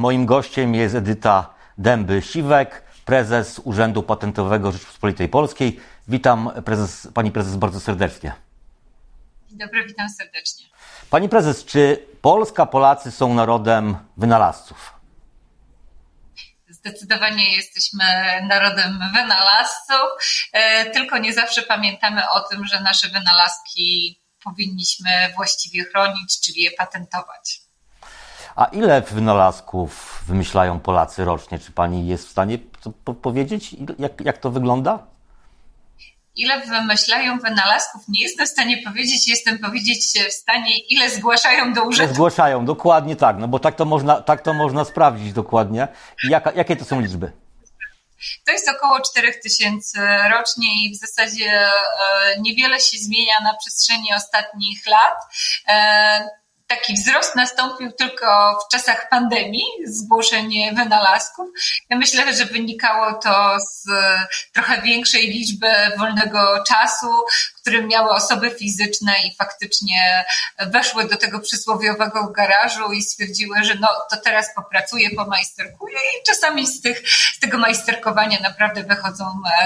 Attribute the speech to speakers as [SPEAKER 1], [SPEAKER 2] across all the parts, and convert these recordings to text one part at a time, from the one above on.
[SPEAKER 1] Moim gościem jest Edyta Dęby-Siwek, prezes Urzędu Patentowego Rzeczypospolitej Polskiej. Witam prezes, pani prezes bardzo serdecznie.
[SPEAKER 2] Dzień dobry, witam serdecznie.
[SPEAKER 1] Pani prezes, czy Polska, Polacy są narodem wynalazców?
[SPEAKER 2] Zdecydowanie jesteśmy narodem wynalazców, e, tylko nie zawsze pamiętamy o tym, że nasze wynalazki powinniśmy właściwie chronić, czyli je patentować.
[SPEAKER 1] A ile wynalazków wymyślają Polacy rocznie? Czy pani jest w stanie powiedzieć, jak, jak to wygląda?
[SPEAKER 2] Ile wymyślają wynalazków, nie jestem w stanie powiedzieć, jestem powiedzieć w stanie, ile zgłaszają do urzędu.
[SPEAKER 1] Zgłaszają, dokładnie tak, no bo tak to można, tak to można sprawdzić dokładnie. Jaka, jakie to są liczby?
[SPEAKER 2] To jest około 4000 rocznie i w zasadzie e, niewiele się zmienia na przestrzeni ostatnich lat. E, taki wzrost nastąpił tylko w czasach pandemii, zgłoszenie wynalazków. Ja myślę, że wynikało to z trochę większej liczby wolnego czasu, który miały osoby fizyczne i faktycznie weszły do tego przysłowiowego garażu i stwierdziły, że no to teraz popracuję, pomajsterkuję i czasami z, tych, z tego majsterkowania naprawdę wychodzą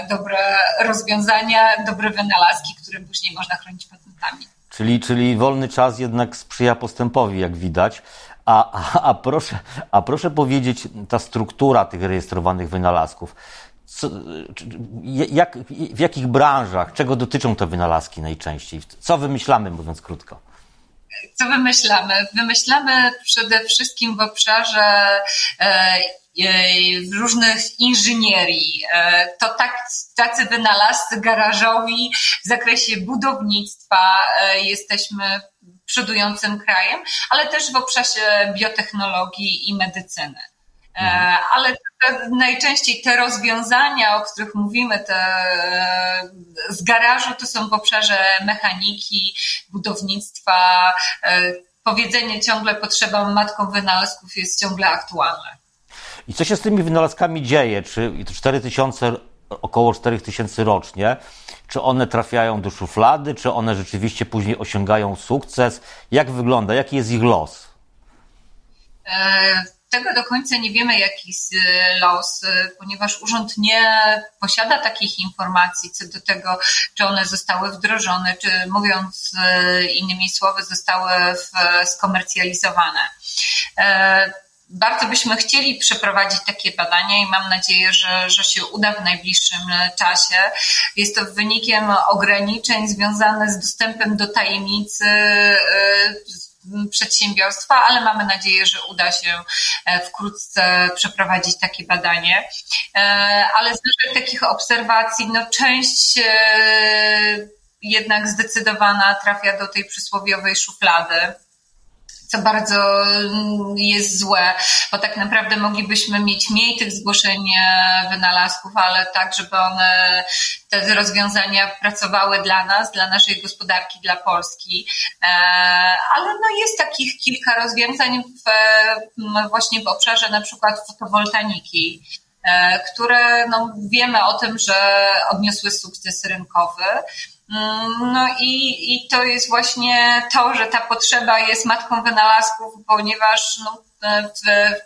[SPEAKER 2] dobre rozwiązania, dobre wynalazki, które później można chronić patentami.
[SPEAKER 1] Czyli, czyli wolny czas jednak sprzyja postępowi, jak widać. A, a, a, proszę, a proszę powiedzieć, ta struktura tych rejestrowanych wynalazków. Co, jak, w jakich branżach, czego dotyczą te wynalazki najczęściej? Co wymyślamy, mówiąc krótko?
[SPEAKER 2] Co wymyślamy? Wymyślamy przede wszystkim w obszarze e, różnych inżynierii. E, to tak, tacy wynalazcy garażowi w zakresie budownictwa e, jesteśmy przodującym krajem, ale też w obszarze biotechnologii i medycyny. E, mhm. Ale najczęściej te rozwiązania, o których mówimy, te z garażu, to są w obszarze mechaniki, budownictwa. Powiedzenie ciągle potrzeba matką wynalazków jest ciągle aktualne.
[SPEAKER 1] I co się z tymi wynalazkami dzieje? Czy 4000, około 4000 rocznie, czy one trafiają do szuflady, czy one rzeczywiście później osiągają sukces? Jak wygląda? Jaki jest ich los?
[SPEAKER 2] E, tego do końca nie wiemy, jaki jest e, los, e, ponieważ urząd nie posiada takich informacji co do tego, czy one zostały wdrożone, czy mówiąc innymi słowy, zostały skomercjalizowane bardzo byśmy chcieli przeprowadzić takie badania i mam nadzieję, że, że się uda w najbliższym czasie. Jest to wynikiem ograniczeń związanych z dostępem do tajemnicy y, przedsiębiorstwa, ale mamy nadzieję, że uda się e, wkrótce przeprowadzić takie badanie. E, ale z naszych takich obserwacji, no część e, jednak zdecydowana trafia do tej przysłowiowej szuflady co bardzo mm, jest złe, bo tak naprawdę moglibyśmy mieć mniej tych zgłoszeń e, wynalazków, ale tak, żeby one, te rozwiązania pracowały dla nas, dla naszej gospodarki, dla Polski. E, ale no jest takich kilka rozwiązań w, właśnie w obszarze na przykład fotowoltaniki e, które no, wiemy o tym, że odniosły sukces rynkowy. No i, i to jest właśnie to, że ta potrzeba jest matką wynalazków, ponieważ no,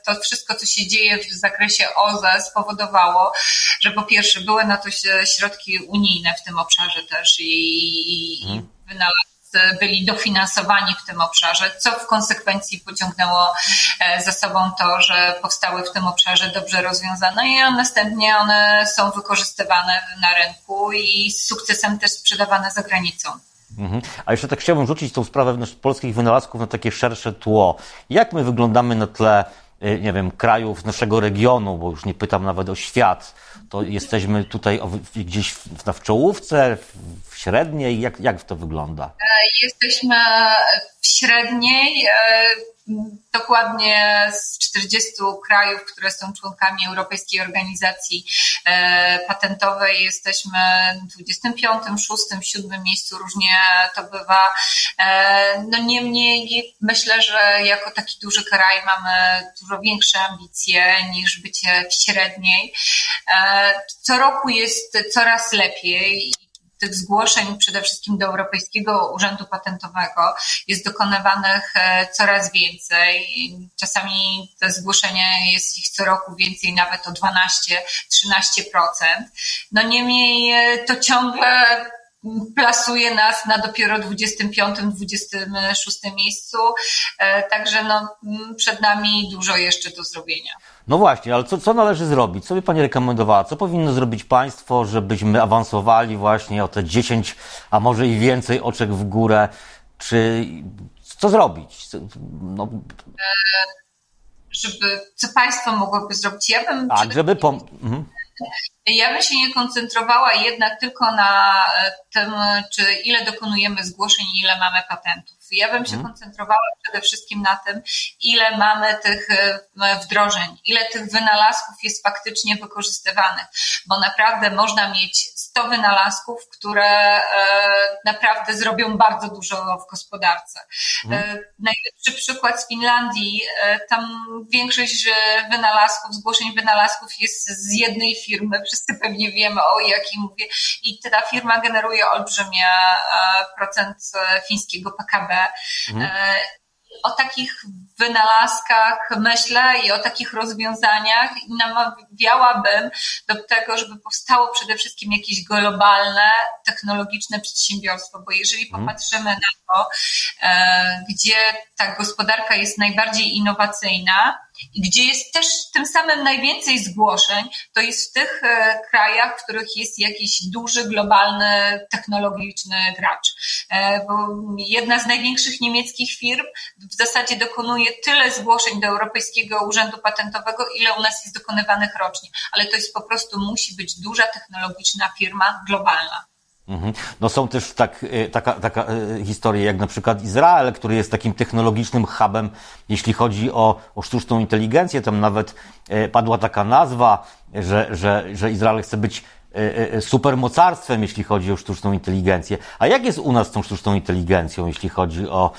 [SPEAKER 2] to wszystko, co się dzieje w zakresie OZE spowodowało, że po pierwsze były na to środki unijne w tym obszarze też i, i hmm. wynalazki byli dofinansowani w tym obszarze, co w konsekwencji pociągnęło e, za sobą to, że powstały w tym obszarze dobrze rozwiązane i następnie one są wykorzystywane na rynku i z sukcesem też sprzedawane za granicą.
[SPEAKER 1] Mhm. A jeszcze tak chciałbym rzucić tą sprawę polskich wynalazków na takie szersze tło. Jak my wyglądamy na tle, nie wiem, krajów naszego regionu, bo już nie pytam nawet o świat, to jesteśmy tutaj gdzieś w czołówce, w średniej? Jak, jak to wygląda? E,
[SPEAKER 2] jesteśmy w średniej. E, dokładnie z 40 krajów, które są członkami Europejskiej Organizacji e, Patentowej, jesteśmy w 25, 6, 7 miejscu, różnie to bywa. No niemniej myślę, że jako taki duży kraj mamy dużo większe ambicje niż bycie w średniej. Co roku jest coraz lepiej tych zgłoszeń przede wszystkim do Europejskiego Urzędu Patentowego jest dokonywanych e, coraz więcej. Czasami te zgłoszenia jest ich co roku więcej, nawet o 12-13%. No niemniej e, to ciągle plasuje nas na dopiero 25-26 miejscu, e, także no, przed nami dużo jeszcze do zrobienia.
[SPEAKER 1] No właśnie, ale co, co należy zrobić? Co by Pani rekomendowała? Co powinno zrobić państwo, żebyśmy awansowali właśnie o te 10, a może i więcej oczek w górę? Czy co zrobić? No. E,
[SPEAKER 2] żeby, co państwo mogłoby zrobić? Ja bym.
[SPEAKER 1] Tak, żeby pom- mhm.
[SPEAKER 2] Ja bym się nie koncentrowała jednak tylko na e, tym, czy ile dokonujemy zgłoszeń i ile mamy patentów. Ja bym się hmm. koncentrowała przede wszystkim na tym, ile mamy tych e, wdrożeń, ile tych wynalazków jest faktycznie wykorzystywanych, bo naprawdę można mieć 100 wynalazków, które e, naprawdę zrobią bardzo dużo w gospodarce. Hmm. Najlepszy przykład z Finlandii, tam większość wynalazków, zgłoszeń wynalazków jest z jednej firmy, wszyscy pewnie wiemy o jakim mówię i ta firma generuje olbrzymie procent fińskiego PKB Mhm. E, o takich wynalazkach myślę i o takich rozwiązaniach i namawiałabym do tego, żeby powstało przede wszystkim jakieś globalne, technologiczne przedsiębiorstwo, bo jeżeli mhm. popatrzymy na to, e, gdzie ta gospodarka jest najbardziej innowacyjna, i gdzie jest też tym samym najwięcej zgłoszeń, to jest w tych e, krajach, w których jest jakiś duży, globalny, technologiczny gracz. E, bo jedna z największych niemieckich firm w zasadzie dokonuje tyle zgłoszeń do Europejskiego Urzędu Patentowego, ile u nas jest dokonywanych rocznie. Ale to jest po prostu, musi być duża technologiczna firma globalna.
[SPEAKER 1] Mhm. No są też tak, e, taka, taka e, historie jak na przykład Izrael, który jest takim technologicznym hubem, jeśli chodzi o, o sztuczną inteligencję. Tam nawet e, padła taka nazwa, że, że, że Izrael chce być supermocarstwem, jeśli chodzi o sztuczną inteligencję. A jak jest u nas z tą sztuczną inteligencją, jeśli chodzi o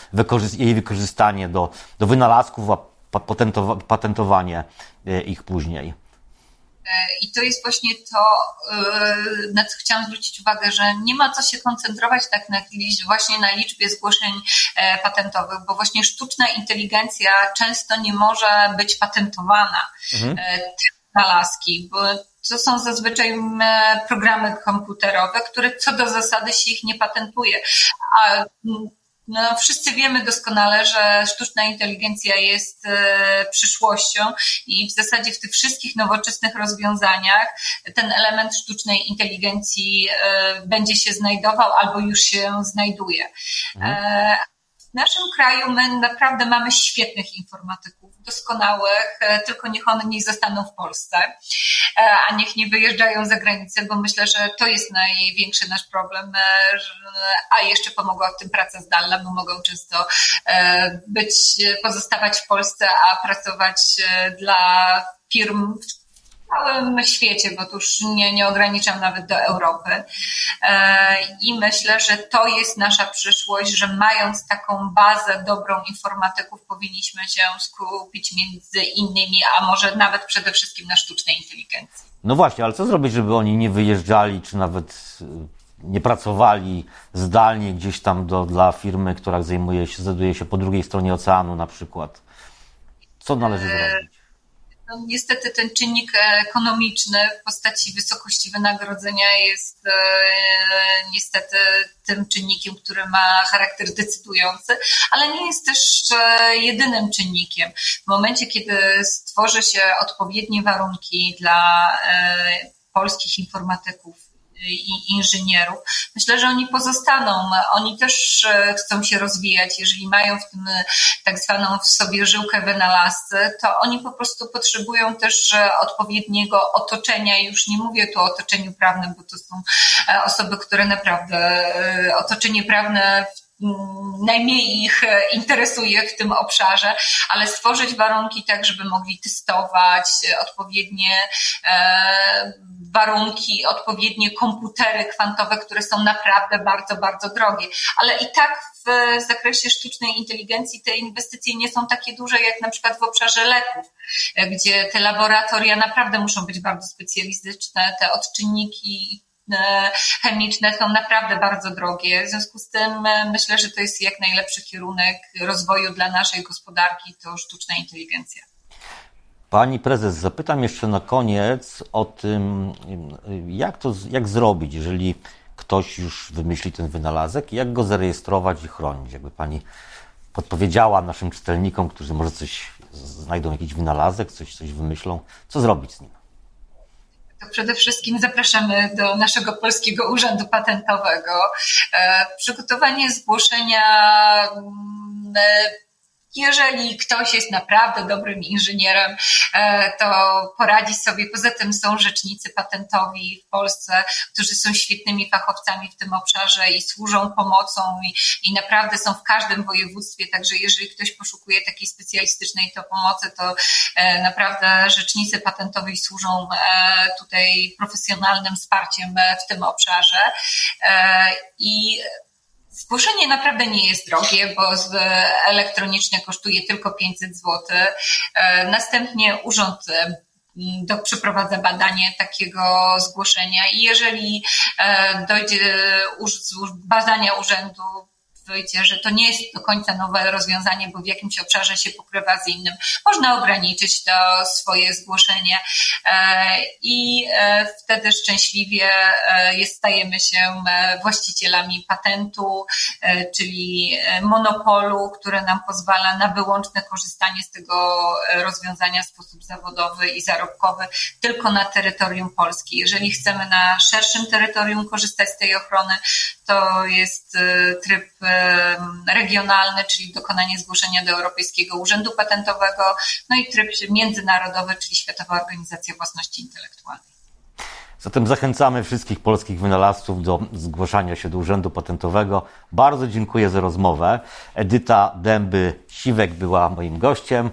[SPEAKER 1] jej wykorzystanie do, do wynalazków, a patentowanie ich później?
[SPEAKER 2] I to jest właśnie to, e, na co chciałam zwrócić uwagę, że nie ma co się koncentrować tak na, właśnie na liczbie zgłoszeń e, patentowych, bo właśnie sztuczna inteligencja często nie może być patentowana. Mhm. E, te wynalazki, bo to są zazwyczaj programy komputerowe, które co do zasady się ich nie patentuje. A no, wszyscy wiemy doskonale, że sztuczna inteligencja jest e, przyszłością i w zasadzie w tych wszystkich nowoczesnych rozwiązaniach ten element sztucznej inteligencji e, będzie się znajdował albo już się znajduje. Mhm. W naszym kraju my naprawdę mamy świetnych informatyków, doskonałych, e, tylko niech one nie zostaną w Polsce, e, a niech nie wyjeżdżają za granicę, bo myślę, że to jest największy nasz problem, e, a jeszcze pomogła w tym praca zdalna, bo mogą często być, pozostawać w Polsce, a pracować dla firm całym świecie, bo tu już nie, nie ograniczam nawet do Europy. E, I myślę, że to jest nasza przyszłość, że mając taką bazę dobrą informatyków, powinniśmy się skupić między innymi, a może nawet przede wszystkim na sztucznej inteligencji.
[SPEAKER 1] No właśnie, ale co zrobić, żeby oni nie wyjeżdżali, czy nawet y, nie pracowali zdalnie gdzieś tam do, dla firmy, która zajmuje się, znajduje się po drugiej stronie oceanu na przykład? Co należy e, zrobić?
[SPEAKER 2] No, niestety ten czynnik ekonomiczny w postaci wysokości wynagrodzenia jest e, niestety tym czynnikiem, który ma charakter decydujący, ale nie jest też e, jedynym czynnikiem. W momencie, kiedy stworzy się odpowiednie warunki dla e, polskich informatyków, i inżynierów. Myślę, że oni pozostaną. Oni też e, chcą się rozwijać. Jeżeli mają w tym e, tak zwaną w sobie żyłkę wynalazcy, to oni po prostu potrzebują też e, odpowiedniego otoczenia. Już nie mówię tu o otoczeniu prawnym, bo to są osoby, które naprawdę otoczenie prawne Mm, najmniej ich interesuje w tym obszarze, ale stworzyć warunki tak, żeby mogli testować odpowiednie warunki, odpowiednie komputery kwantowe, które są naprawdę bardzo, bardzo drogie. Ale i tak w zakresie sztucznej inteligencji te inwestycje nie są takie duże jak na przykład w obszarze leków, e, gdzie te laboratoria naprawdę muszą być bardzo specjalistyczne, te odczynniki chemiczne są naprawdę bardzo drogie. W związku z tym myślę, że to jest jak najlepszy kierunek rozwoju dla naszej gospodarki, to sztuczna inteligencja.
[SPEAKER 1] Pani prezes, zapytam jeszcze na koniec o tym, jak to jak zrobić, jeżeli ktoś już wymyśli ten wynalazek, jak go zarejestrować i chronić. Jakby pani podpowiedziała naszym czytelnikom, którzy może coś znajdą jakiś wynalazek, coś, coś wymyślą, co zrobić z nim?
[SPEAKER 2] To przede wszystkim zapraszamy do naszego Polskiego Urzędu Patentowego. E, przygotowanie zgłoszenia mm, jeżeli ktoś jest naprawdę dobrym inżynierem, e, to poradzi sobie. Poza tym są rzecznicy patentowi w Polsce, którzy są świetnymi fachowcami w tym obszarze i służą pomocą i, i naprawdę są w każdym województwie. Także jeżeli ktoś poszukuje takiej specjalistycznej to pomocy, to e, naprawdę rzecznicy patentowi służą e, tutaj profesjonalnym wsparciem w tym obszarze. I Zgłoszenie naprawdę nie jest drogie, bo elektronicznie kosztuje tylko 500 zł. E, następnie urząd e, do, przeprowadza badanie takiego zgłoszenia i jeżeli e, dojdzie badania urzędu że to nie jest do końca nowe rozwiązanie, bo w jakimś obszarze się pokrywa z innym. Można ograniczyć to swoje zgłoszenie e, i e, wtedy szczęśliwie e, stajemy się właścicielami patentu, czyli monopolu, które nam pozwala na wyłączne korzystanie z tego rozwiązania w sposób zawodowy i zarobkowy tylko na terytorium Polski. Jeżeli chcemy na szerszym terytorium korzystać z tej ochrony, to jest tryb regionalny, czyli dokonanie zgłoszenia do Europejskiego Urzędu Patentowego, no i tryb międzynarodowy, czyli Światowa Organizacja Własności Intelektualnej.
[SPEAKER 1] Zatem zachęcamy wszystkich polskich wynalazców do zgłaszania się do Urzędu Patentowego. Bardzo dziękuję za rozmowę. Edyta Dęby-Siwek była moim gościem.